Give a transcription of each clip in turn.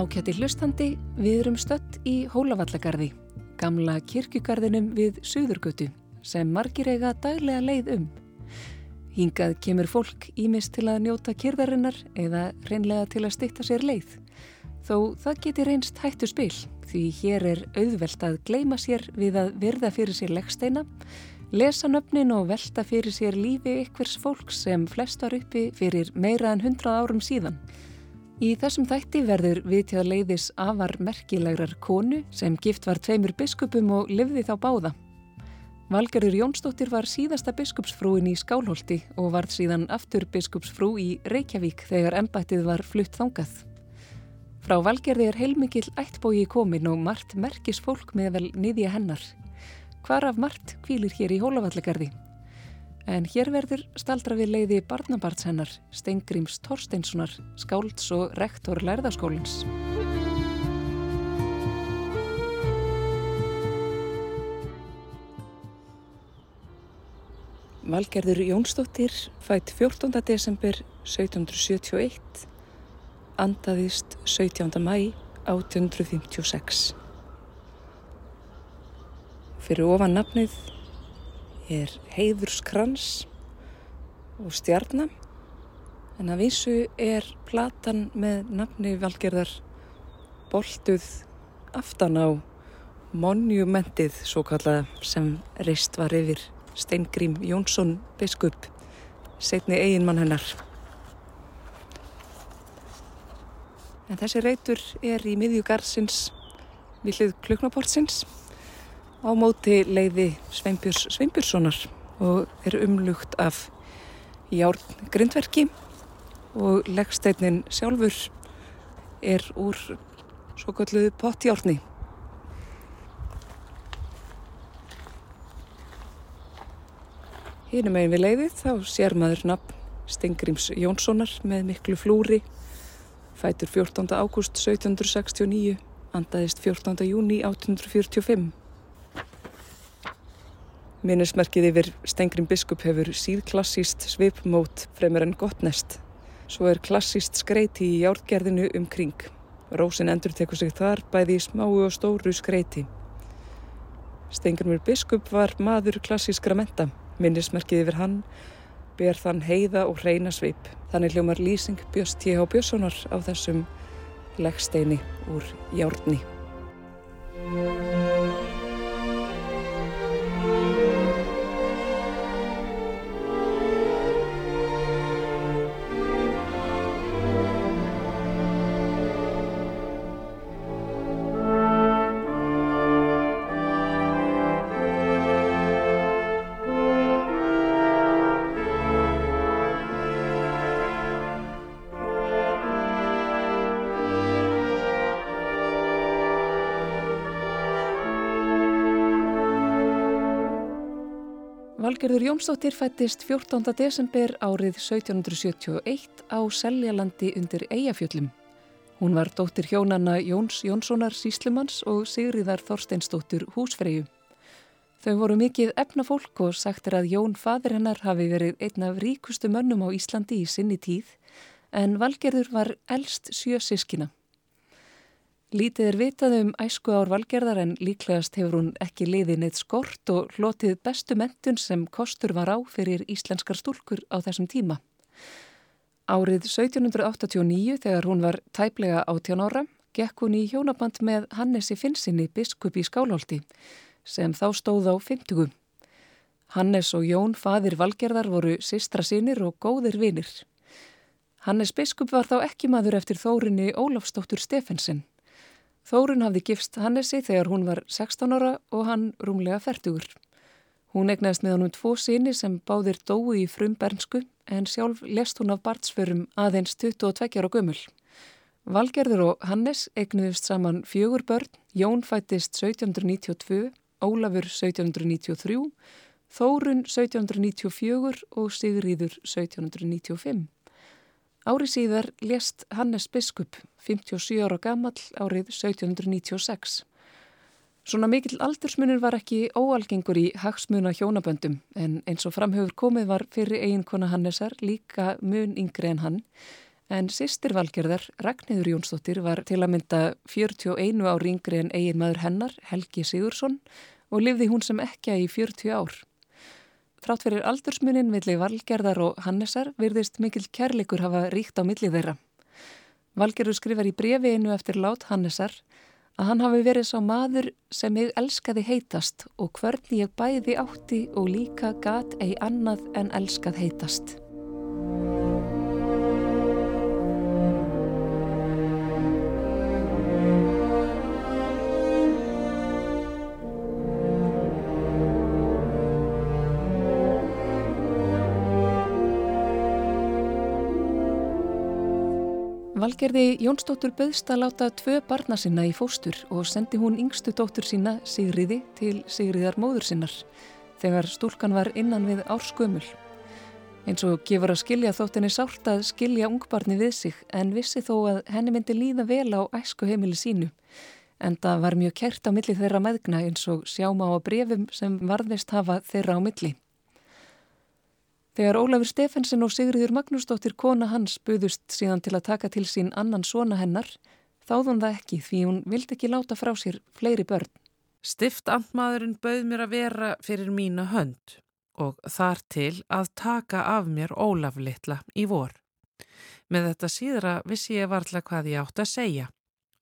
Ákjætti hlustandi, við erum stött í Hólavallagarði, gamla kirkjugarðinum við Suðurgötu sem margir eiga daglega leið um. Hingað kemur fólk ímist til að njóta kyrðarinnar eða reynlega til að stitta sér leið. Þó það geti reynst hættu spil því hér er auðvelt að gleima sér við að virða fyrir sér leggsteina, lesa nöfnin og velta fyrir sér lífi ykkvers fólk sem flest var uppi fyrir meira en hundrað árum síðan. Í þessum þætti verður vitjað leiðis afar merkilegrar konu sem gift var tveimur biskupum og livði þá báða. Valgerður Jónsdóttir var síðasta biskupsfrúin í Skálholti og varð síðan aftur biskupsfrú í Reykjavík þegar embættið var flutt þangað. Frá Valgerði er heilmikið ættbói komin og margt merkis fólk með vel niðja hennar. Hvar af margt kvílir hér í Hólavallagarði? En hér verður staldra við leiði barnabarts hennar, Stengrims Torsteinssonar, skálds og rektor lærðaskólins. Valgerður Jónsdóttir fætt 14. desember 1771, andaðist 17. mæ 1856. Fyrir ofan nafnið er heiðurskrans og stjarnar en að vísu er platan með nafni valgerðar boltuð aftan á monumentið svo kallaða sem reist var yfir Steingrím Jónsson biskup setni eiginmann hennar. En þessi reytur er í miðjugarsins við hlið kluknaportsins á móti leiði Sveinbjörns Sveinbjörnssonar og er umlugt af járn grindverki og leggsteinin sjálfur er úr svo kalluðu pottjárni. Hínum megin við leiðið þá sér maður nafn Stengrims Jónssonar með miklu flúri, fætur 14. ágúst 1769, andaðist 14. júni 1845. Minnismerkið yfir Stengrim biskup hefur síð klassíst svipmót fremur en gott nest. Svo er klassíst skreiti í járgerðinu um kring. Rósin endur tekur sig þar bæði í smáu og stóru skreiti. Stengrimur biskup var maður klassískra menta. Minnismerkið yfir hann ber þann heiða og hreina svip. Þannig hljómar lýsing Björst T.H. Björnssonar á þessum leggsteini úr járni. Valgerður Jónsdóttir fættist 14. desember árið 1771 á Seljalandi undir Eyjafjöllum. Hún var dóttir hjónanna Jóns Jónssonar Síslimanns og Sigriðar Þorsteinsdóttir Húsfreyju. Þau voru mikið efnafólk og sagtir að Jón fadir hennar hafi verið einn af ríkustu mönnum á Íslandi í sinni tíð en Valgerður var elst sjö sískina. Lítið er vitað um æsku ár valgerðar en líklegast hefur hún ekki liðið neitt skort og hlotið bestu mentun sem kostur var á fyrir íslenskar stúlkur á þessum tíma. Árið 1789 þegar hún var tæplega 18 ára gekk hún í hjónaband með Hannesi Finnsinni biskup í Skálholti sem þá stóð á 50. Hannes og Jón fadir valgerðar voru sistra sínir og góðir vinir. Hannes biskup var þá ekki maður eftir þórinni Ólafstóttur Stefensen Þórun hafði gifst Hannesi þegar hún var 16 ára og hann rúmlega færtugur. Hún egnaðist með honum tvo síni sem báðir dói í frum bernsku en sjálf lest hún af barnsförum aðeins 22 ára gömul. Valgerður og Hannes egnuðist saman fjögur börn, Jón fættist 1792, Ólafur 1793, Þórun 1794 og Sigriður 1795. Ári síðar lést Hannes Biskup, 57 ára gammal, árið 1796. Svona mikill aldursmunir var ekki óalgengur í hagsmuna hjónaböndum en eins og framhefur komið var fyrir eiginkona Hannesar líka mun yngri en hann En sýstir valgerðar, Ragnhildur Jónsdóttir, var til að mynda 41 ár yngri en eigin maður hennar, Helgi Sigursson, og lifði hún sem ekki í 40 ár. Þrátt fyrir aldursmunin villi valgerðar og Hannesar virðist mikil kærleikur hafa ríkt á millið þeirra. Valgerður skrifar í brefi einu eftir lát Hannesar að hann hafi verið sá maður sem ég elskaði heitast og hvernig ég bæði átti og líka gat ei annað en elskað heitast. Valgerði Jónsdóttur böðst að láta tvö barna sinna í fóstur og sendi hún yngstu dóttur sína, Sigriði, til Sigriðar móður sinnar þegar stúlkan var innan við árskömmul. Eins og gefur að skilja þótt henni sárt að skilja ungbarni við sig en vissi þó að henni myndi líða vel á æsku heimili sínu. En það var mjög kert á milli þeirra meðgna eins og sjáma á brefum sem varðist hafa þeirra á milli. Þegar Ólafur Stefensen og Sigriður Magnúsdóttir kona hans buðust síðan til að taka til sín annan svona hennar, þáðun það ekki því hún vildi ekki láta frá sér fleiri börn. Stift andmaðurinn bauð mér að vera fyrir mína hönd og þar til að taka af mér Ólaf litla í vor. Með þetta síðra vissi ég varðla hvað ég átt að segja.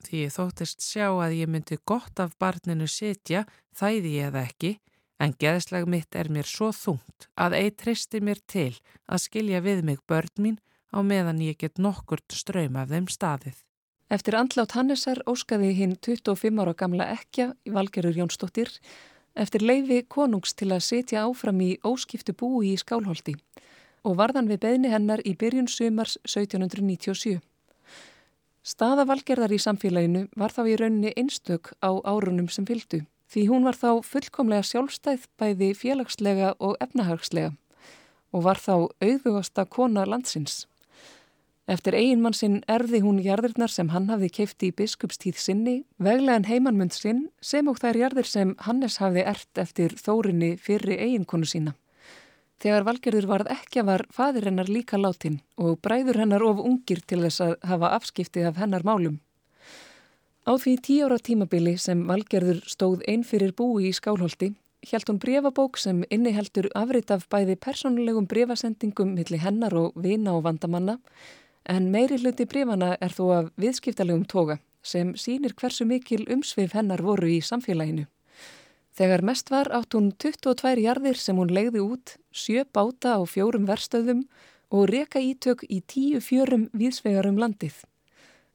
Því ég þóttist sjá að ég myndi gott af barninu sitja, þæði ég eða ekki, En geðslag mitt er mér svo þungt að ei tristi mér til að skilja við mig börn mín á meðan ég get nokkurt ströym af þeim staðið. Eftir andlátt Hannesar óskaði hinn 25 ára gamla ekja í Valgerur Jónsdóttir eftir leifi konungs til að setja áfram í óskiptu búi í Skálholti og varðan við beðni hennar í byrjun sumars 1797. Staða Valgerðar í samfélaginu var þá í rauninni einstök á árunum sem fylgdu því hún var þá fullkomlega sjálfstæð bæði félagslega og efnahagslega og var þá auðvugasta kona landsins. Eftir eiginmann sinn erði hún jarðirnar sem hann hafði keifti í biskupstíð sinni, veglegan heimannmund sinn sem og þær jarðir sem Hannes hafði ert eftir þórinni fyrri eiginkonu sína. Þegar valgerður varð ekki var fadir hennar líka látin og bræður hennar of ungir til þess að hafa afskipti af hennar málum. Á því tíóra tímabili sem Valgerður stóð einn fyrir búi í Skálholti hjælt hún brefabók sem inniheldur afrit af bæði personlegum brefasendingum millir hennar og vina og vandamanna en meiri hluti brefana er þó af viðskiptalegum toga sem sínir hversu mikil umsveif hennar voru í samfélaginu. Þegar mest var átt hún 22 jarðir sem hún legði út, sjö báta á fjórum verstöðum og reka ítök í tíu fjörum viðsvegar um landið.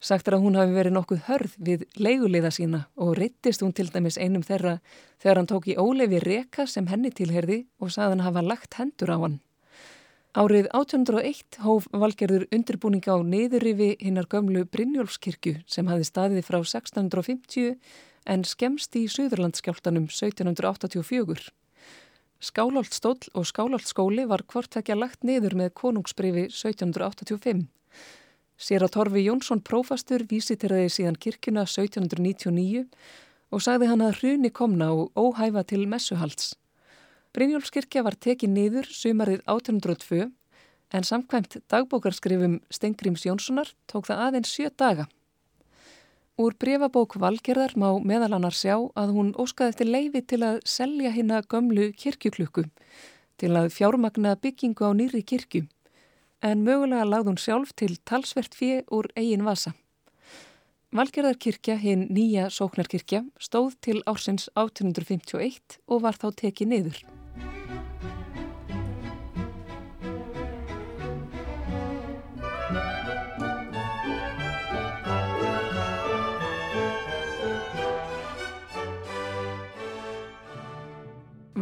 Sagt er að hún hafi verið nokkuð hörð við leiguleiða sína og rittist hún til dæmis einum þeirra þegar hann tók í ólefi reka sem henni tilherði og saðan hafa lagt hendur á hann. Árið 1801 hóf valgerður undirbúning á neyðurrifi hinnar gömlu Brynjólfskirkju sem hafi staðið frá 1650 en skemst í Suðurlandskjáltanum 1784. Skálált stóll og skálált skóli var hvort að lagt neyður með konungsbrifi 1785. Sér að Torfi Jónsson prófastur vísiteraði síðan kirkuna 1799 og sagði hann að hruni komna og óhæfa til messuhalds. Brynjólfskirkja var tekið niður sumarið 1802 en samkvæmt dagbókarskrifum Stengrims Jónssonar tók það aðeins sjö daga. Úr brefabók Valgerðar má meðalannar sjá að hún óskaði eftir leifi til að selja hinna gömlu kirkjuklukku til að fjármagna byggingu á nýri kirkju en mögulega lagði hún sjálf til talsvert fjö úr eigin vasa. Valgerðarkirkja, hinn nýja sóknarkirkja, stóð til ársins 1851 og var þá tekið niður.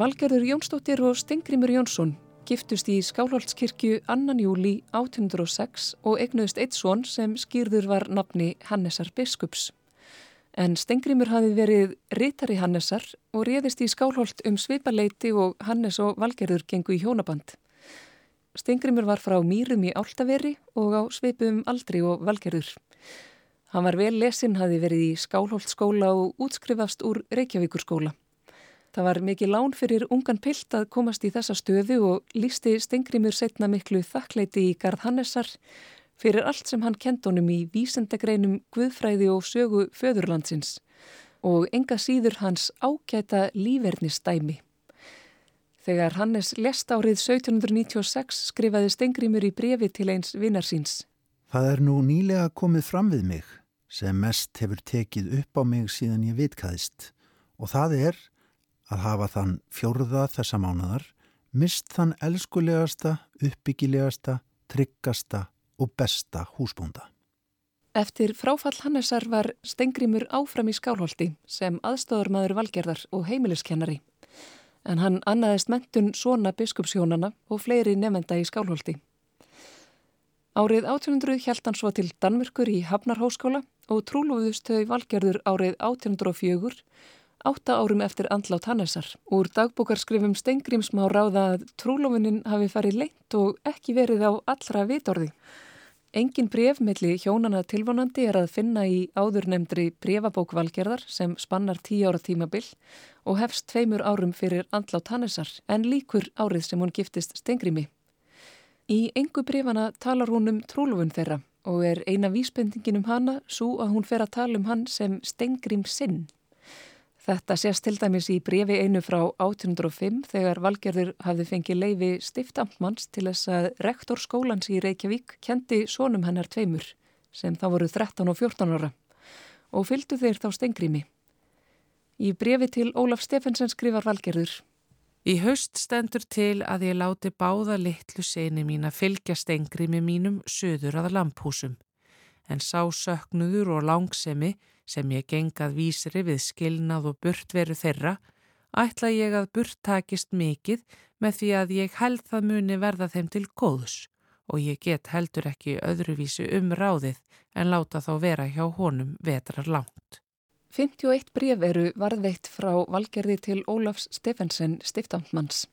Valgerður Jónsdóttir og Stengrimur Jónsson giftust í Skálholdskirkju annan júli 1806 og egnuðist eitt svon sem skýrður var nafni Hannesar Biskups. En Stengrimur hafi verið rítari Hannesar og réðist í Skálholt um svipaleiti og Hannes og Valgerður gengu í hjónaband. Stengrimur var frá Mýrum í Áltaveri og á svipum Aldri og Valgerður. Hann var vel lesin, hafi verið í Skálholt skóla og útskrifast úr Reykjavíkur skóla. Það var mikið lán fyrir ungan pilt að komast í þessa stöðu og lísti Stengrimur setna miklu þakkleiti í Garð Hannesar fyrir allt sem hann kent honum í vísendagreinum Guðfræði og sögu föðurlandsins og enga síður hans ágæta lífernistæmi. Þegar Hannes lest árið 1796 skrifaði Stengrimur í brefi til eins vinnarsins. Það er nú nýlega komið fram við mig sem mest hefur tekið upp á mig síðan ég vitkaðist og það er að hafa þann fjórða þessa mánadar mist þann elskulegasta, uppbyggilegasta, tryggasta og besta húsbúnda. Eftir fráfall Hannesar var Stengrimur áfram í skálholti sem aðstóðarmadur valgerðar og heimiliskennari. En hann annaðist mentun svona biskupsjónana og fleiri nefnda í skálholti. Árið 1800 hjælt hann svo til Danmörkur í Hafnarháskóla og trúluðust þau valgerður árið 1804, átta árum eftir andlát Hannesar. Úr dagbókarskrifum Stengrims má ráða að trúluðunin hafi farið lengt og ekki verið á allra vitorði. Engin bref melli hjónana tilvonandi er að finna í áðurnemndri brefabókvalgerðar sem spannar tíu ára tímabill og hefst tveimur árum fyrir andlát Hannesar en líkur árið sem hún giftist Stengrimi. Í engu brefana talar hún um trúlufun þeirra og er eina vísbendingin um hana svo að hún fer að tala um hann sem Stengrim sinn. Þetta sést til dæmis í brefi einu frá 1805 þegar Valgerður hafði fengið leifi stiftamtmanns til þess að rektor skólans í Reykjavík kendi sónum hennar tveimur sem þá voru 13 og 14 ára. Og fylgdu þeir þá stengrými. Í brefi til Ólaf Stefensen skrifar Valgerður. Í haust stendur til að ég láti báða litlu seni mín að fylgja stengrými mínum söður að lamphúsum en sá söknuður og langsemi sem ég gengað vísri við skilnað og burtveru þeirra, ætla ég að burt takist mikið með því að ég held það muni verða þeim til góðs og ég get heldur ekki öðruvísi um ráðið en láta þá vera hjá honum vetrar langt. 51 bref eru varðveitt frá valgerði til Ólafs Stefensen stiftamtmanns.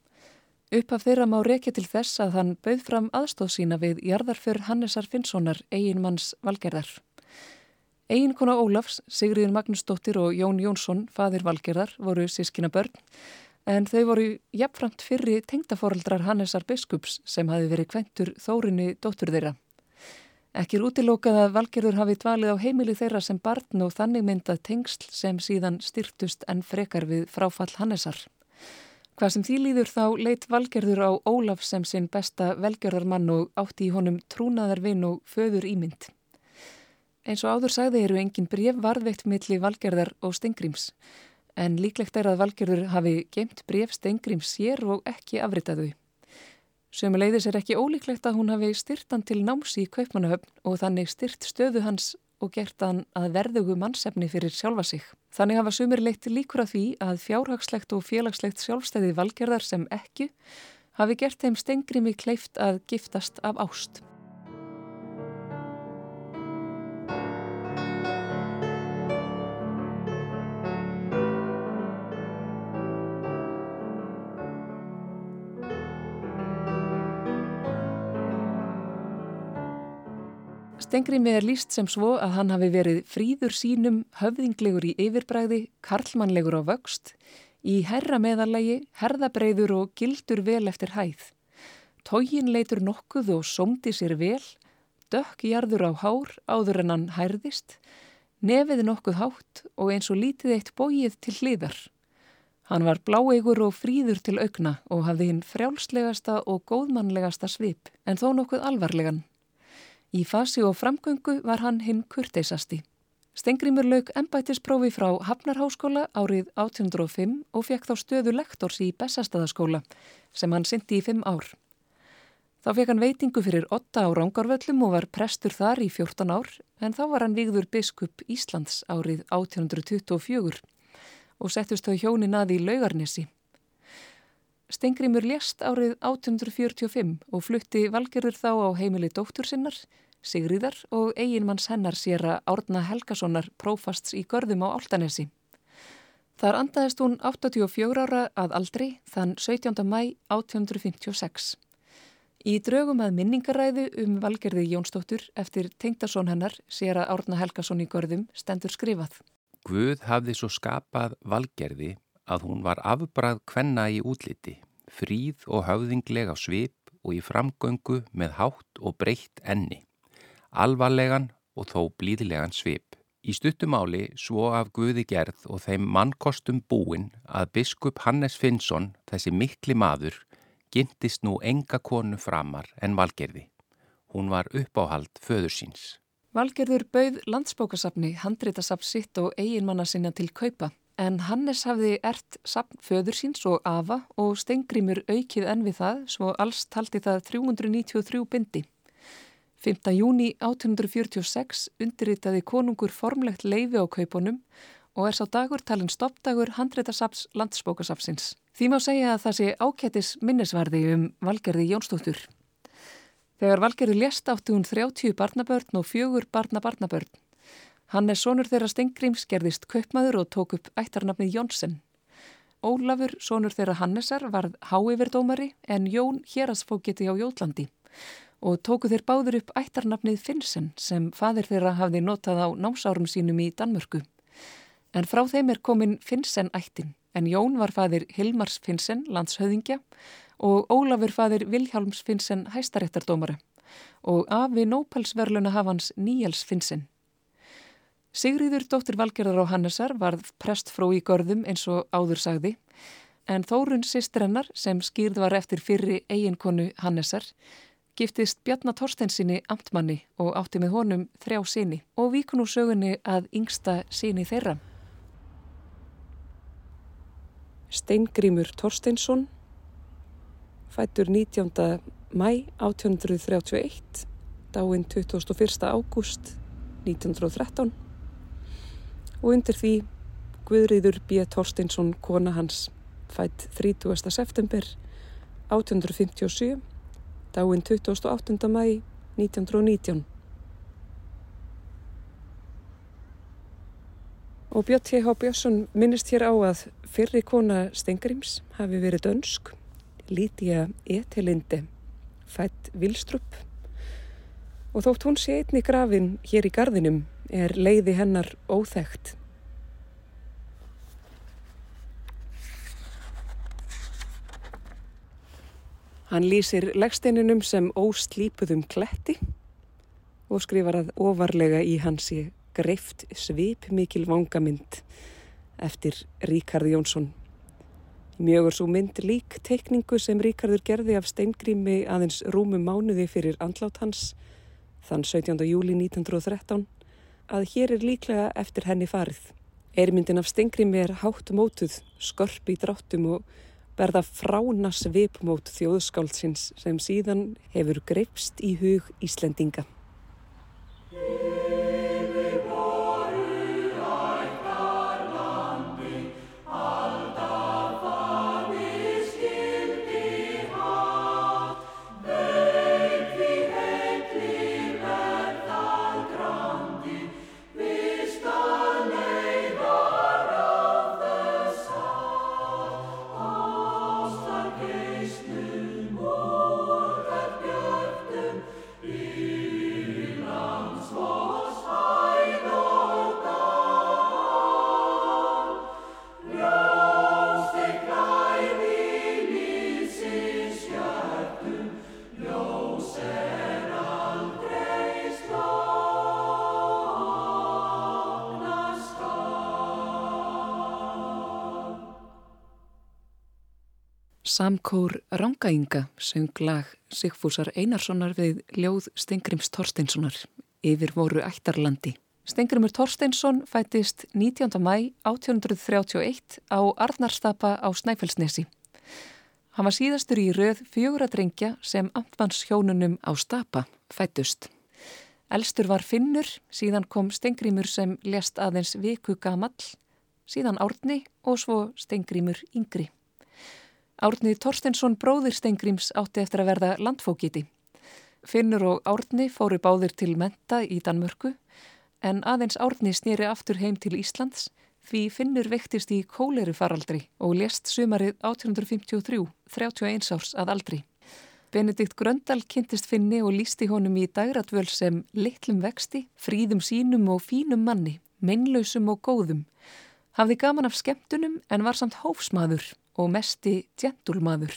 Upp af þeirra má rekja til þess að hann bauð fram aðstóð sína við jarðarför Hannesar Finnssonar, eiginmanns valgerðar. Eiginkona Ólafs, Sigriðin Magnúsdóttir og Jón Jónsson, fadir Valgerðar, voru sískina börn en þau voru jafnframt fyrri tengdaforeldrar Hannesar Biskups sem hafi verið kventur þórinni dóttur þeirra. Ekki er útilókað að Valgerður hafi dvalið á heimili þeirra sem barn og þannig myndað tengsl sem síðan styrtust en frekar við fráfall Hannesar. Hvað sem því líður þá leitt Valgerður á Ólaf sem sinn besta velgerðarmann og átti í honum trúnaðarvinn og föður ímynd. Eins og áður sagði eru engin bref varðveitt milli Valgerðar og Stengrims en líklegt er að Valgerður hafi geimt bref Stengrims sér og ekki afritaðu. Sömuleiðis er ekki ólíklegt að hún hafi styrt hann til námsi í Kaupmannahöfn og þannig styrt stöðu hans og gert hann að verðugu mannsefni fyrir sjálfa sig. Þannig hafa sumir leitt líkur að því að fjárhagslegt og félagslegt sjálfstæði Valgerðar sem ekki hafi gert þeim Stengrimi kleift að giftast af ást. Stengrimi er líst sem svo að hann hafi verið fríður sínum, höfðinglegur í yfirbræði, karlmannlegur á vöxt, í herra meðalagi, herðabreiður og gildur vel eftir hæð. Tógin leitur nokkuð og somdi sér vel, dökkjarður á hár áður en hann hærðist, nefið nokkuð hátt og eins og lítið eitt bóið til hliðar. Hann var bláegur og fríður til augna og hafði hinn frjálslegasta og góðmannlegasta svip en þó nokkuð alvarlegan. Í fasi og framgöngu var hann hinn kurteisasti. Stengrimur lauk ennbætisprófi frá Hafnarháskóla árið 1805 og fekk þá stöðu lektors í Bessastadaskóla sem hann syndi í fimm ár. Þá fekk hann veitingu fyrir 8 á Rángarvöllum og var prestur þar í 14 ár en þá var hann vigður biskup Íslands árið 1824 og settust þau hjónin að í laugarnesi. Stengrimur lést árið 1845 og flutti valgerður þá á heimili dóttur sinnar, Sigriðar og eiginmanns hennar sér að Árna Helgasonar prófasts í görðum á Áltanesi. Þar andaðist hún 84 ára að aldri þann 17. mæ 1856. Í draugum að minningaræðu um valgerði Jónsdóttur eftir tengdason hennar sér að Árna Helgason í görðum stendur skrifað. Guð hafði svo skapað valgerði að hún var afbrað kvenna í útliti, fríð og höfðingleg á svip og í framgöngu með hátt og breytt enni. alvarlegan og þó blíðilegan svip. Í stuttumáli svo af Guði gerð og þeim mannkostum búin að biskup Hannes Finnsson, þessi mikli maður, gintist nú enga konu framar en valgerði. Hún var uppáhald föður síns. Valgerður bauð landsbókasafni, handrétasafn sitt og eiginmanna sinna til kaupa. En Hannes hafði ert sapn föður síns og afa og stengrimur aukið enn við það svo alls taldi það 393 bindi. 5. júni 1846 undirritaði konungur formlegt leifi á kaupunum og er sá dagur talin stoppdagur handrétasaps landsbókasafsins. Því má segja að það sé ákættis minnesvarði um Valgerði Jónsdóttur. Þegar Valgerði lést átti hún 30 barnabörn og fjögur barnabarnabörn. Hann er sonur þeirra Stengrims gerðist kaupmaður og tók upp ættarnafnið Jónsson. Ólafur, sonur þeirra Hannesar, varð háiverdómari en Jón hérasfókiti á Jólandi og tóku þeir báður upp ættarnafnið Finnsen sem fadir þeirra hafði notað á námsárum sínum í Danmörku. En frá þeim er komin Finnsen ættin en Jón var fadir Hilmars Finnsen, landshöðingja og Ólafur fadir Vilhjálms Finnsen hæstaréttardómara og afi Nópalsverluna hafans Níels Finnsen. Sigriður dóttir Valgerðar á Hannesar varð prestfró í görðum eins og áður sagði en Þórun sýstrennar sem skýrð var eftir fyrri eiginkonu Hannesar giftist Bjarnar Torstensinni amtmanni og átti með honum þrjá síni og víkun úr sögunni að yngsta síni þeirra. Steingrímur Torstensson fættur 19. mæ 1831 dáinn 21. ágúst 1913 og undir því Guðriður B. Torstinsson, kona hans, fætt 30. september 1857, dáinn 28. mæ 1919. Og Björn T.H. Björnsson minnist hér á að fyrri kona Stengrims hafi verið dönsk, Lítiða Etelinde, fætt Vilstrup. Og þótt hún sé einni grafin hér í gardinum er leiði hennar óþægt. Hann lýsir leggsteininum sem óslípuðum kletti og skrifar að ofarlega í hansi greift svip mikil vangamind eftir Ríkard Jónsson. Mjögur svo mynd lík teikningu sem Ríkardur gerði af steingrími aðeins rúmum mánuði fyrir andlát hans þann 17. júli 1913 að hér er líklega eftir henni farið. Eirmyndin af Stengrim er hátt mótuð, skorp í dráttum og berða frána svipmót þjóðskáldsins sem síðan hefur greipst í hug Íslendinga. Samkór Rangainga söng lag Sigfúsar Einarssonar við ljóð Stengrims Torsteinssonar yfir voru ættarlandi. Stengrimur Torsteinsson fættist 19. mæ 1831 á Arnarstapa á Snæfellsnesi. Hann var síðastur í röð fjögur að drengja sem amtmannshjónunum á Stapa fættust. Elstur var Finnur, síðan kom Stengrimur sem lest aðeins viku gamall, síðan Árni og svo Stengrimur yngri. Árni Torstensson bróðir Stengrims átti eftir að verða landfókiti. Finnur og Árni fóru báðir til menta í Danmörku en aðeins Árni snýri aftur heim til Íslands því Finnur vektist í kóleru faraldri og lést sumarið 1853, 31 árs að aldri. Benedikt Gröndal kynntist Finni og lísti honum í dagradvöl sem litlum vexti, fríðum sínum og fínum manni, mennlausum og góðum. Hafði gaman af skemmtunum en var samt hófsmaður og mesti djentulmaður.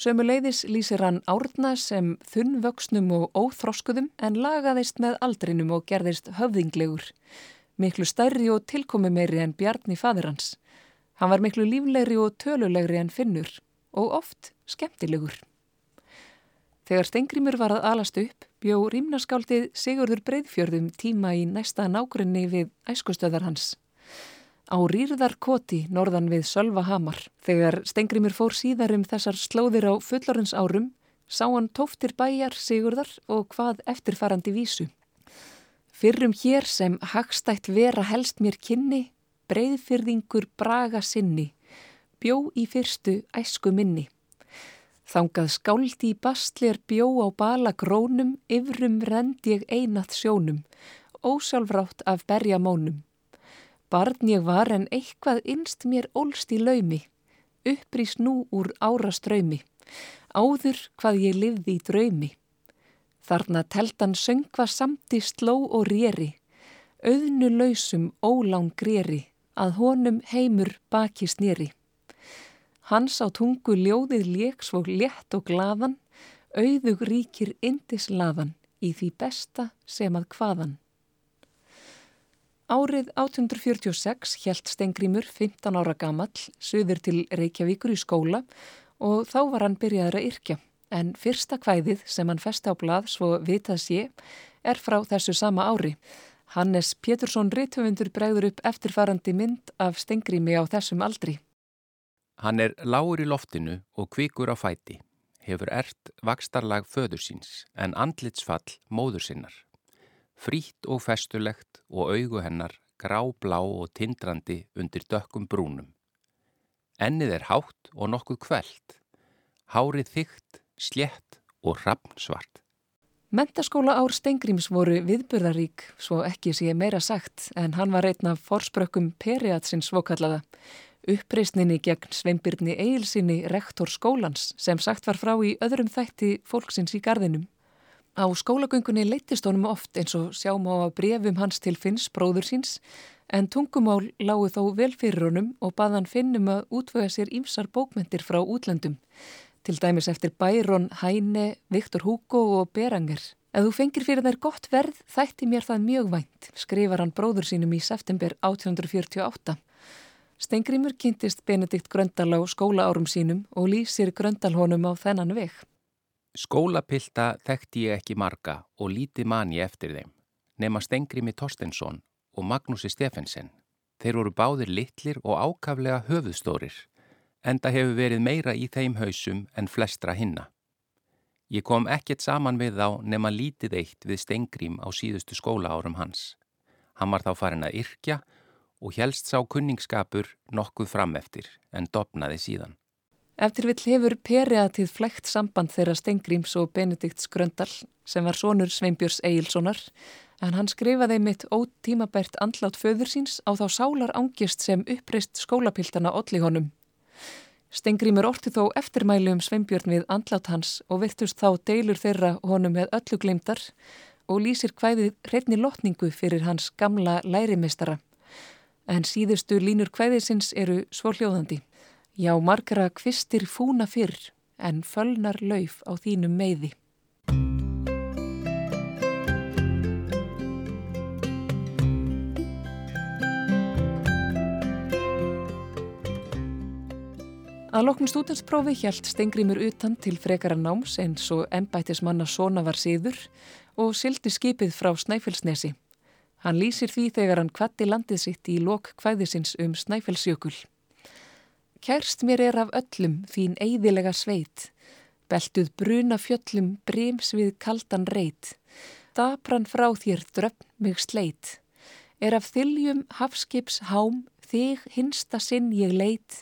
Sömuleiðis lýsir hann árna sem þunnvöksnum og óþroskuðum en lagaðist með aldrinum og gerðist höfðinglegur. Miklu stærri og tilkomi meiri en Bjarni fadir hans. Hann var miklu líflegri og tölulegri en Finnur og oft skemmtilegur. Þegar Stengrimur var að alast upp, bjó rýmnaskáldið Sigurður Breiðfjörðum tíma í næsta nákrenni við æskustöðar hans. Á rýrðarkoti norðan við Sölvahamar, þegar Stengrimur fór síðar um þessar slóðir á fullorins árum, sá hann tóftir bæjar Sigurðar og hvað eftirfarandi vísu. Fyrrum hér sem hagstætt vera helst mér kynni, Breiðfjörðingur braga sinni, bjó í fyrstu æsku minni. Þangað skáldi í bastlir bjó á bala grónum, yfrum rend ég einat sjónum, ósálfrátt af berja mónum. Barn ég var en eitthvað innst mér ólst í laumi, upprýst nú úr áraströymi, áður hvað ég livði í draumi. Þarna teltan söngva samti sló og rýri, auðnu lausum ólán grýri, að honum heimur baki snýri. Hans á tungu ljóðið lék svo létt og glaðan, auðug ríkir indislaðan í því besta sem að hvaðan. Árið 1846 helt Stengrimur 15 ára gamall, söður til Reykjavíkur í skóla og þá var hann byrjaður að yrkja. En fyrsta kvæðið sem hann festi á blað svo vitað sé er frá þessu sama ári. Hannes Pétursson Ritthöfundur bregður upp eftirfarandi mynd af Stengrimi á þessum aldri. Hann er lágur í loftinu og kvikur á fæti, hefur ert vakstarlag föður síns en andlitsfall móður sinnar. Frít og festulegt og augu hennar grá, blá og tindrandi undir dökkum brúnum. Ennið er hátt og nokkuð kveld, hárið þygt, slétt og rappnsvart. Mentaskóla ár Stengrims voru viðburðarík, svo ekki sé meira sagt, en hann var einn af forsprökkum periatsins svokallaða. Uppreysninni gegn Sveinbyrni Eilsinni rektor skólans sem sagt var frá í öðrum þætti fólksins í gardinum. Á skólagöngunni leittist honum oft eins og sjáum á brefum hans til Finns bróður síns en tungumál lágu þó vel fyrir honum og baðan Finnum að útvöga sér ímsar bókmentir frá útlöndum til dæmis eftir Bæron, Hæne, Viktor Hugo og Beranger. Ef þú fengir fyrir þær gott verð, þætti mér það mjög vænt, skrifar hann bróður sínum í september 1848. Stengrimur kynntist Benedikt Gröndal á skólaárum sínum og lýsir Gröndal honum á þennan veg. Skólapilta þekkti ég ekki marga og líti mani eftir þeim, nema Stengrimi Torstensson og Magnúsi Stefensen. Þeir voru báðir litlir og ákaflega höfuðstórir enda hefur verið meira í þeim hausum en flestra hinna. Ég kom ekkert saman við þá nema lítið eitt við Stengrím á síðustu skóla árum hans. Hann var þá farin að yrkja og helst sá kunningsskapur nokkuð frameftir en dopnaði síðan. Eftir vill hefur periatið flekt samband þeirra Stengrims og Benedikts Gröndal sem var sonur Sveinbjörns Egilsonar en hann skrifaði mitt ótímabært andlátt föður síns á þá sálar ángist sem uppreist skólapiltana olli honum Stengrimur orti þó eftirmæli um Sveinbjörn við andlát hans og virtust þá deilur þeirra honum með öllu glimtar og lýsir hvæðið hreitni lotningu fyrir hans gamla lærimestara. En síðustu línur hvæðisins eru svorljóðandi. Já, margara kvistir fúna fyrr en fölnar lauf á þínum meiði. Að loknum stúdensprófi hjælt Stengrimur utan til frekara náms eins og ennbættismanna Sona var síður og sildi skipið frá Snæfellsnesi. Hann lýsir því þegar hann kvatti landið sitt í lok kvæðisins um Snæfellsjökul. Kærst mér er af öllum þín eidilega sveit, beltuð bruna fjöllum brems við kaldan reit, dapran frá þér dröfn mig sleit, er af þiljum hafskips hám þig hinsta sinn ég leit,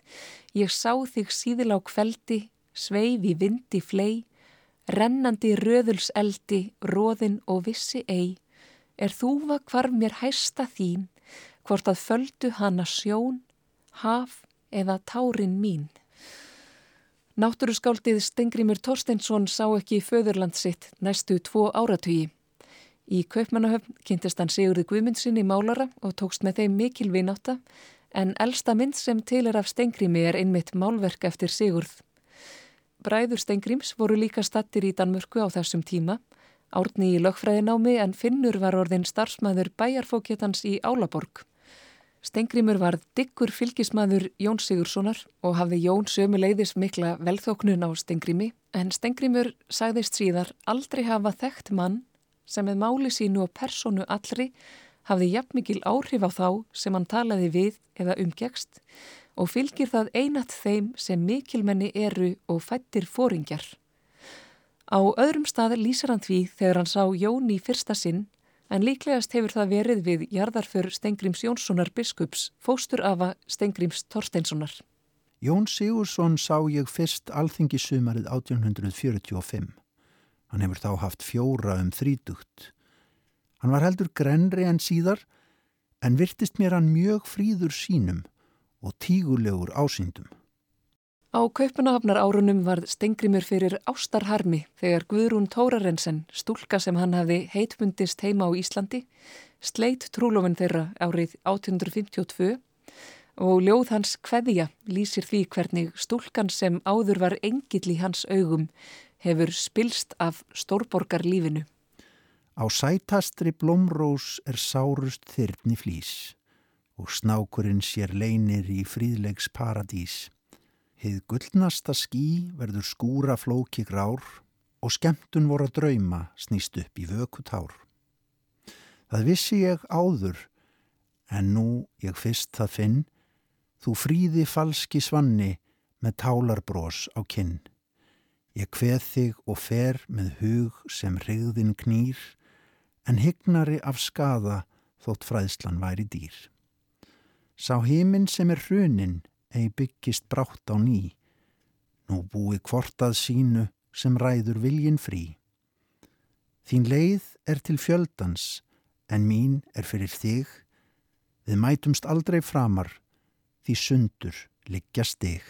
ég sá þig síðil á kveldi, sveif í vindi flei, rennandi röðulseldi, róðin og vissi ei, er þúfa hvar mér hæsta þín, hvort að földu hana sjón, haf eða tárin mín. Náttúruskáldið Stengrimur Torsteinsson sá ekki í föðurland sitt næstu tvo áratögi. Í Kaupmannahöfn kynntist hann Sigurði Guðmundsin í málara og tókst með þeim mikil vináta en elsta mynd sem til er af Stengrími er einmitt málverk eftir Sigurð. bræður Stengrims voru líka stattir í Danmörku á þessum tíma, árni í lögfræðinámi en Finnur var orðin starfsmæður bæjarfókjetans í Álaborg. Stengrimur var diggur fylgismæður Jón Sigurssonar og hafði Jón sömu leiðis mikla velþóknun á Stengrimi en Stengrimur sagðist síðar aldrei hafa þekkt mann sem með máli sínu og personu allri hafði jafnmikil áhrif á þá sem hann talaði við eða umgegst og fylgir það einat þeim sem mikilmenni eru og fættir fóringjar. Á öðrum stað lýsar hann því þegar hann sá Jón í fyrsta sinn en líklegast hefur það verið við jarðarför Stengrims Jónssonar biskups, fóstur afa Stengrims Torsteinssonar. Jón Sigursson sá ég fyrst alþingisumarið 1845. Hann hefur þá haft fjóra um þrítugt. Hann var heldur grenri en síðar, en virtist mér hann mjög fríður sínum og tígulegur ásýndum. Á kaupunahafnar árunum var Stengrimur fyrir ástarharmi þegar Guðrún Tórarensen, stúlka sem hann hafði heitmundist heima á Íslandi, sleitt trúlofinn þeirra árið 1852 og ljóð hans Kveðja lýsir því hvernig stúlkan sem áður var engill í hans augum hefur spilst af stórborgarlífinu. Á sætastri blómrós er sárust þyrni flýs og snákurinn sér leinir í fríðlegs paradís. Hið gullnasta skí verður skúra flóki grár og skemmtun voru að drauma snýst upp í vökutár. Það vissi ég áður, en nú ég fyrst það finn, þú fríði falski svanni með tálarbrós á kinn. Ég kveð þig og fer með hug sem hrigðin knýr, en hygnari af skada þótt fræðslan væri dýr. Sá heiminn sem er hrunin, ei byggist brátt á ný, nú búi kvortað sínu sem ræður viljin frí. Þín leið er til fjöldans, en mín er fyrir þig, við mætumst aldrei framar, því sundur liggja stig.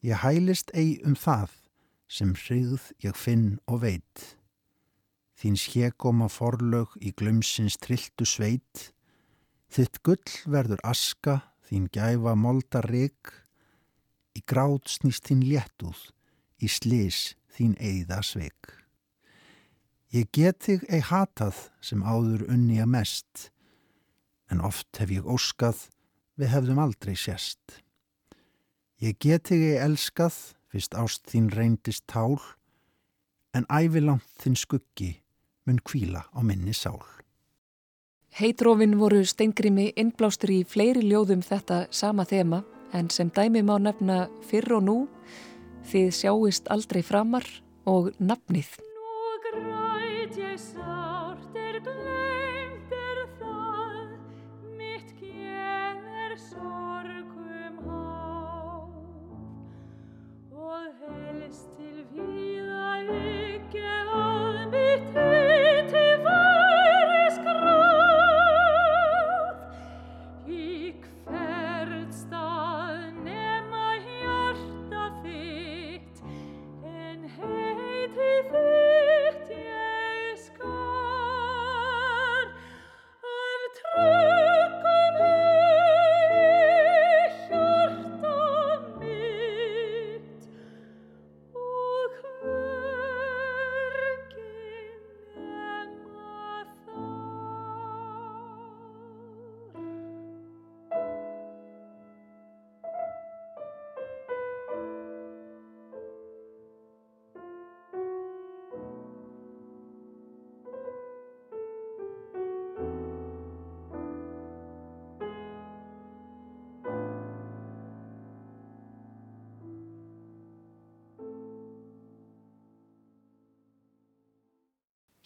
Ég hælist ei um það, sem hrigð ég finn og veit. Þín skjegoma forlög í glumsins trilltu sveit, þitt gull verður aska þín gæfa molda rygg, í gráð snýst þín léttúð, í slis þín eigða sveig. Ég get þig ei hatað sem áður unni að mest, en oft hef ég óskað, við hefðum aldrei sérst. Ég get þig ei elskað, fyrst ást þín reyndist tál, en ævilangt þinn skuggi mun kvíla á minni sál. Heitrófin voru steingrimi innblástur í fleiri ljóðum þetta sama þema en sem dæmi má nefna fyrr og nú, þið sjáist aldrei framar og nafnið.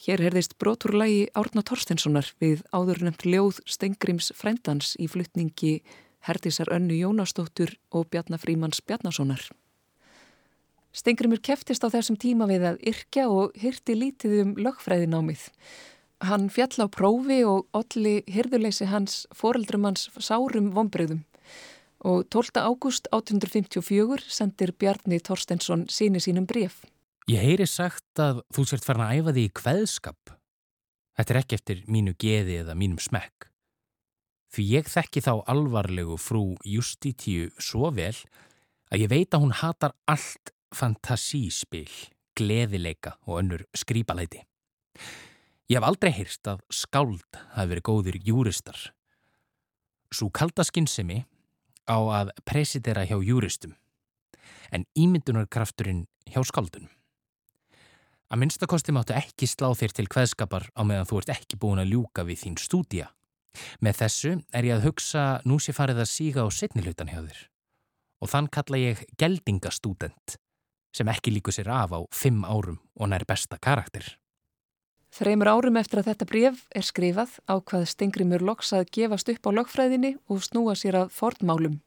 Hér herðist broturlægi Árna Torstenssonar við áður nefnt ljóð Stengrims frændans í fluttningi Herdísar Önnu Jónastóttur og Bjarnafrímans Bjarnasonar. Stengrimur keftist á þessum tíma við að yrkja og hyrti lítið um lögfræðinámið. Hann fjall á prófi og olli hyrðuleysi hans foreldrum hans sárum vonbröðum og 12. ágúst 1854 sendir Bjarni Torstensson síni sínum bref. Ég heyri sagt að þú sért farin að æfa því í kveðskap. Þetta er ekki eftir mínu geði eða mínum smekk. Því ég þekki þá alvarlegu frú Justítíu svo vel að ég veit að hún hatar allt fantasíspil, gleðileika og önnur skrýpalæti. Ég hef aldrei hýrst að skáld hafi verið góðir júristar. Svo kalda skinnsemi á að presidera hjá júristum, en ímyndunarkrafturinn hjá skáldunum. Að minnstakosti máttu ekki slá þér til hveðskapar á meðan þú ert ekki búin að ljúka við þín stúdía. Með þessu er ég að hugsa nú sé farið að síga á setnilutan hjá þér. Og þann kalla ég geldingastúdent sem ekki líku sér af á fimm árum og nær besta karakter. Þreymur árum eftir að þetta bref er skrifað á hvað Stengrimur loks að gefast upp á lögfræðinni og snúa sér að fornmálum.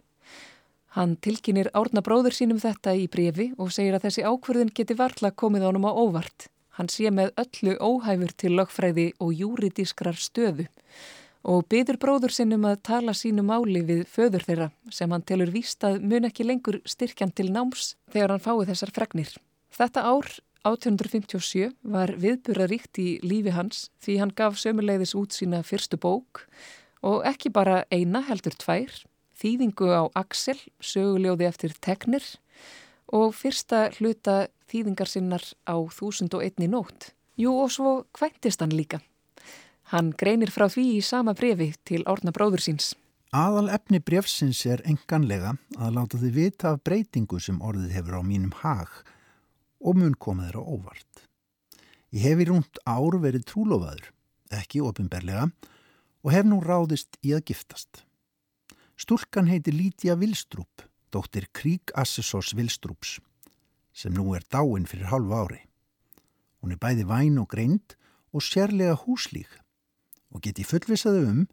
Hann tilkinir árna bróður sínum þetta í brefi og segir að þessi ákverðin geti varla komið ánum á óvart. Hann sé með öllu óhæfur til lögfræði og júridískrar stöðu og byður bróður sinnum að tala sínu máli við föður þeirra sem hann telur víst að mun ekki lengur styrkjan til náms þegar hann fái þessar fregnir. Þetta ár, 1857, var viðburðaríkt í lífi hans því hann gaf sömuleiðis út sína fyrstu bók og ekki bara eina heldur tvær, þýðingu á Axel, söguljóði eftir Teknir og fyrsta hluta þýðingar sinnar á 1001 nótt. Jú og svo kvæntist hann líka. Hann greinir frá því í sama brefi til árna bróður síns. Aðal efni brefsins er enganlega að láta þið vita af breytingu sem orðið hefur á mínum hag og mun koma þeirra óvart. Ég hef í rúnt ár verið trúlofaður, ekki ofinberlega, og hef nú ráðist í að giftast. Stúlkan heiti Lítia Vilstrup, dóttir Krík Assessors Vilstrups, sem nú er dáin fyrir hálfu ári. Hún er bæði væn og greint og sérlega húslík og geti fullvisaðu um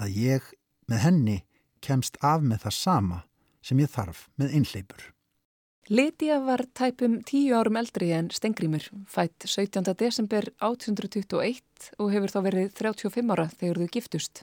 að ég með henni kemst af með það sama sem ég þarf með einhleipur. Lítiða var tæpum tíu árum eldri en Stengrimur, fætt 17. desember 1821 og hefur þá verið 35 ára þegar þau giftust.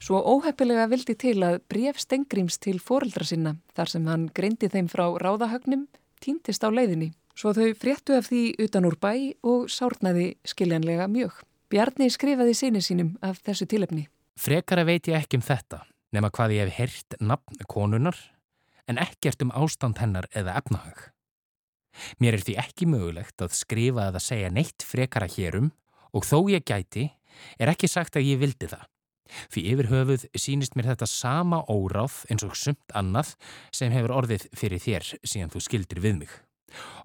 Svo óheppilega vildi til að bref Stengrims til foreldra sinna þar sem hann greindi þeim frá ráðahögnum týntist á leiðinni. Svo þau fréttu af því utan úr bæ og sárnaði skiljanlega mjög. Bjarni skrifaði sinni sínum af þessu tilöfni. Frekara veit ég ekki um þetta, nema hvað ég hef heyrt nafn konunar, en ekkert um ástand hennar eða efnahag. Mér er því ekki mögulegt að skrifa eða segja neitt frekara hérum og þó ég gæti, er ekki sagt að ég vildi það. Fyrir yfir höfuð sínist mér þetta sama óráð eins og sumt annað sem hefur orðið fyrir þér síðan þú skildir við mig.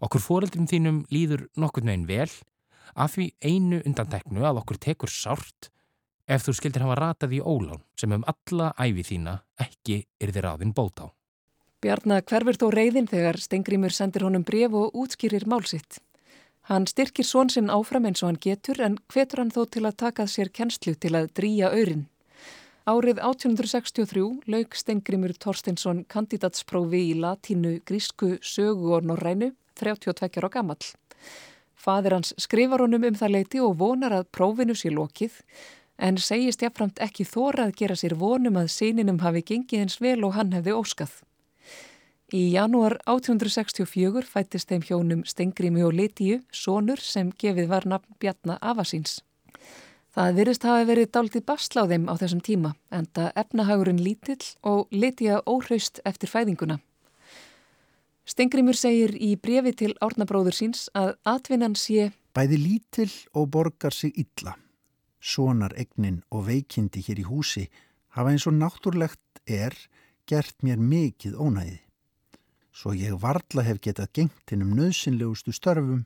Okkur fóreldrum þínum líður nokkur nögin vel Af því einu undanteknu að okkur tekur sárt ef þú skildir hafa ratað í ólán sem um alla æfi þína ekki er þið ráðin bót á. Bjarnar hverfur þó reyðin þegar Stengrimur sendir honum bref og útskýrir málsitt. Hann styrkir svon sinn áfram eins og hann getur en hvetur hann þó til að takað sér kennslu til að drýja öyrin. Árið 1863 lauk Stengrimur Torstensson kandidatsprófi í latínu, grísku, sögu og norrænu, 32 ára gammal. Fadir hans skrifar honum um það leiti og vonar að prófinu sé lokið en segist jáfnframt ekki þóra að gera sér vonum að síninum hafi gengið eins vel og hann hefði óskað. Í janúar 1864 fættist þeim hjónum Stengrími og Litíu, sonur sem gefið var nafn Bjarnar Afasíns. Það virðist hafi verið daldið basla á þessum tíma en það efnahagurinn lítill og Litíu óhraust eftir fæðinguna. Stengrimur segir í brefi til árnabróður síns að atvinnan sé Bæði lítill og borgar sig illa. Sonar egnin og veikindi hér í húsi hafa eins og náttúrlegt er gert mér mikið ónæði. Svo ég varla hef getað gengt hennum nöðsynlegustu störfum,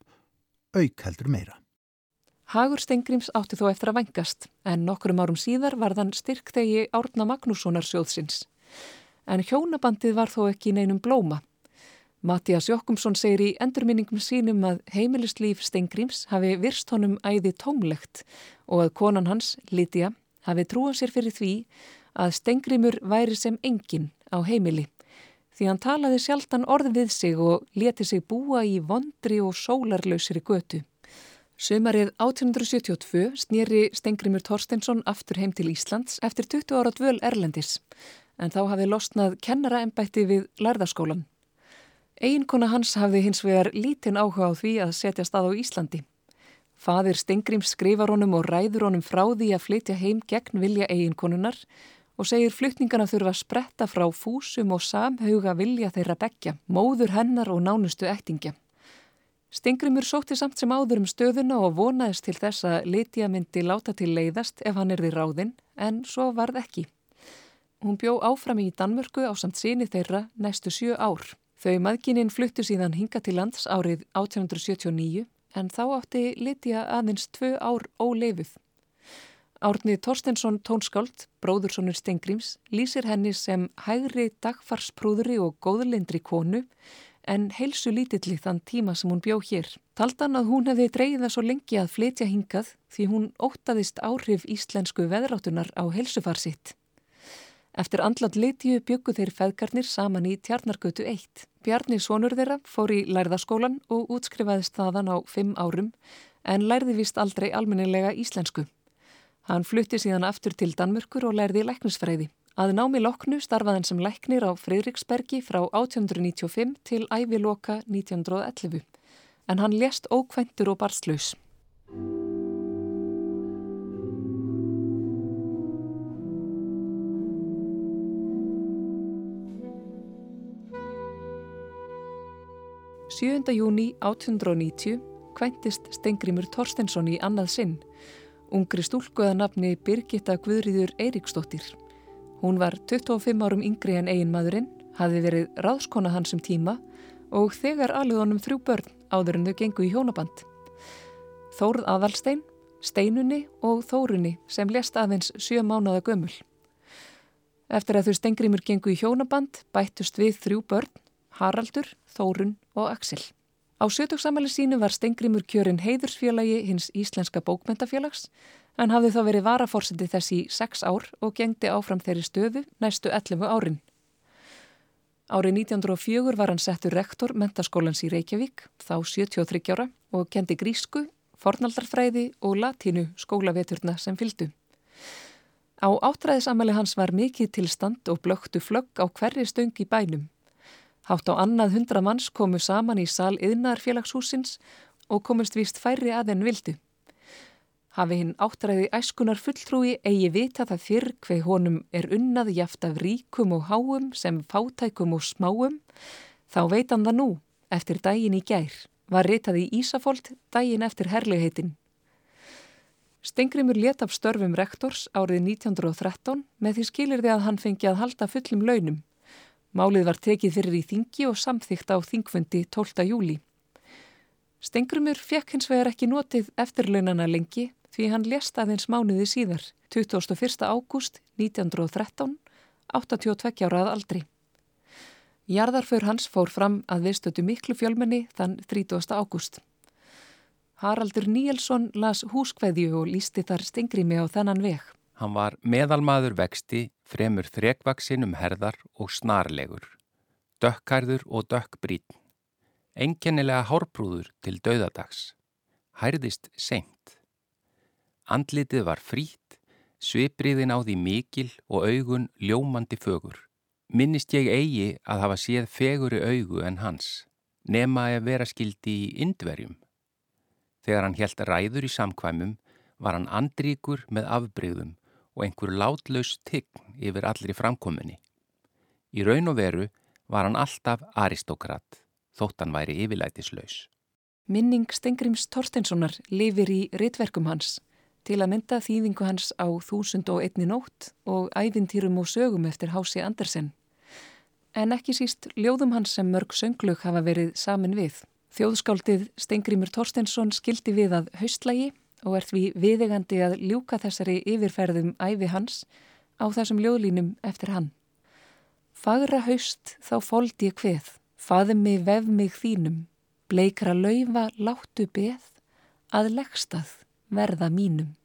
auk heldur meira. Hagur Stengrims átti þó eftir að vengast en nokkrum árum síðar var þann styrktegi Árna Magnússonar sjóðsins. En hjónabandið var þó ekki neinum blóma Mattias Jokkumsson segir í endurminningum sínum að heimilislíf Steingríms hafi virst honum æði tómlegt og að konan hans, Lítiða, hafi trúað sér fyrir því að Steingrímur væri sem engin á heimili. Því hann talaði sjaldan orð við sig og leti sig búa í vondri og sólarlausri götu. Sumarið 1872 snýri Steingrímur Torstensson aftur heim til Íslands eftir 20 ára dvöl Erlendis en þá hafi losnað kennaraembætti við lærðaskólan. Einkona hans hafði hins vegar lítinn áhuga á því að setja stað á Íslandi. Fadir Stengrims skrifar honum og ræður honum frá því að flytja heim gegn vilja eiginkonunar og segir flutningana þurfa að spretta frá fúsum og samhuga vilja þeirra begja, móður hennar og nánustu ektingja. Stingrimur sótti samt sem áður um stöðuna og vonaðist til þess að Lítiða myndi láta til leiðast ef hann erði ráðinn, en svo varð ekki. Hún bjó áfram í Danmörku á samt síni þeirra næstu sjö ár. Þau maðgininn fluttu síðan hinga til lands árið 1879, en þá átti Lítiða aðeins tvö ár óleifuð. Árnið Torstensson tónskáld, bróðursonur Stengrims, lýsir henni sem hægri dagfarsprúðri og góðlindri konu, en heilsu lítilli þann tíma sem hún bjó hér. Taldan að hún hefði dreyða svo lengi að flytja hingað því hún óttaðist áhrif íslensku veðráttunar á heilsufarsitt. Eftir andlat litiðu byggu þeir feðgarnir saman í Tjarnargötu 1. Bjarni Sónur þeirra fór í lærðaskólan og útskrifaðist þaðan á fimm árum en lærði vist aldrei almennilega íslensku. Hann flutti síðan aftur til Danmörkur og lærði læknisfræði. Að námi loknu starfaðan sem læknir á Freiriksbergi frá 1895 til æviloka 1911 en hann lést ókventur og barslaus. Sjöunda júni 1890 kventist Stengrimur Torstensson í annað sinn, ungri stúlkuða nafni Birgitta Guðriður Eiríksdóttir. Hún var 25 árum yngri en eigin maðurinn, hafi verið ráðskona hans um tíma og þegar alveg honum þrjú börn áður en þau gengu í hjónaband. Þórð Aðalstein, Steinunni og Þórunni sem lest aðeins sjö mánuða gömul. Eftir að þau Stengrimur gengu í hjónaband bættust við þrjú börn, Haraldur, Þórun og Axel. Á sjötugsamæli sínu var Stengrimur kjörinn heiðursfélagi hins Íslenska bókmentafélags en hafði þá verið varaforsindi þess í sex ár og gengdi áfram þeirri stöðu næstu 11 árin. Árið 1904 var hann settur rektor mentaskólans í Reykjavík, þá 73 ára, og kendi grísku, fornaldarfræði og latínu skólaveturna sem fyldu. Á áttræðisamæli hans var mikið tilstand og blöktu flögg á hverri stöng í bænum. Hátt á annað hundra manns komu saman í sal yðnarfélagshúsins og komust víst færri að enn vildu. Hafi hinn áttræði æskunar fulltrúi eigi vita það fyrr hvei honum er unnað jaft af ríkum og háum sem fátækum og smáum, þá veit hann það nú, eftir daginn í gær, var ritað í Ísafold daginn eftir herligheitin. Stengrimur let af störfum rektors árið 1913 með því skilir þið að hann fengi að halda fullum launum. Málið var tekið fyrir í þingi og samþýgt á þingfundi 12. júli. Stengrimur fekk hins vegar ekki notið eftirlaunana lengi því hann lést aðeins mánuði síðar, 21. ágúst 1913, 82 árað aldri. Jarðarför hans fór fram að viðstötu miklu fjölmenni þann 30. ágúst. Haraldur Níelsson las húskveðju og lísti þar stingrimi á þennan veg. Hann var meðalmaður vexti, fremur þrekvaksinn um herðar og snarlegur, dökkarður og dökkbrítn, enkennilega hárprúður til dauðadags, hærðist seint. Andlitið var frít, svipriðin á því mikil og augun ljómandi fögur. Minnist ég eigi að hafa séð feguri augu en hans, nema að vera skildi í indverjum. Þegar hann helt ræður í samkvæmum var hann andríkur með afbreyðum og einhver látlaus tign yfir allri framkominni. Í raun og veru var hann alltaf aristokrat, þótt hann væri yfirlætislaus. Minning Stengrims Torstenssonar lifir í ritverkum hans til að mynda þýðingu hans á Þúsund og einni nótt og ævintýrum og sögum eftir Hási Andersen. En ekki síst ljóðum hans sem mörg sönglög hafa verið samin við. Þjóðskáldið Stengrimur Torstensson skildi við að haustlægi og er því viðegandi að ljúka þessari yfirferðum æfi hans á þessum ljóðlínum eftir hann. Fagra haust þá fóld ég hveð, faðum mig vef mig þínum, bleikra laufa láttu beð, að leggstað verða mínum.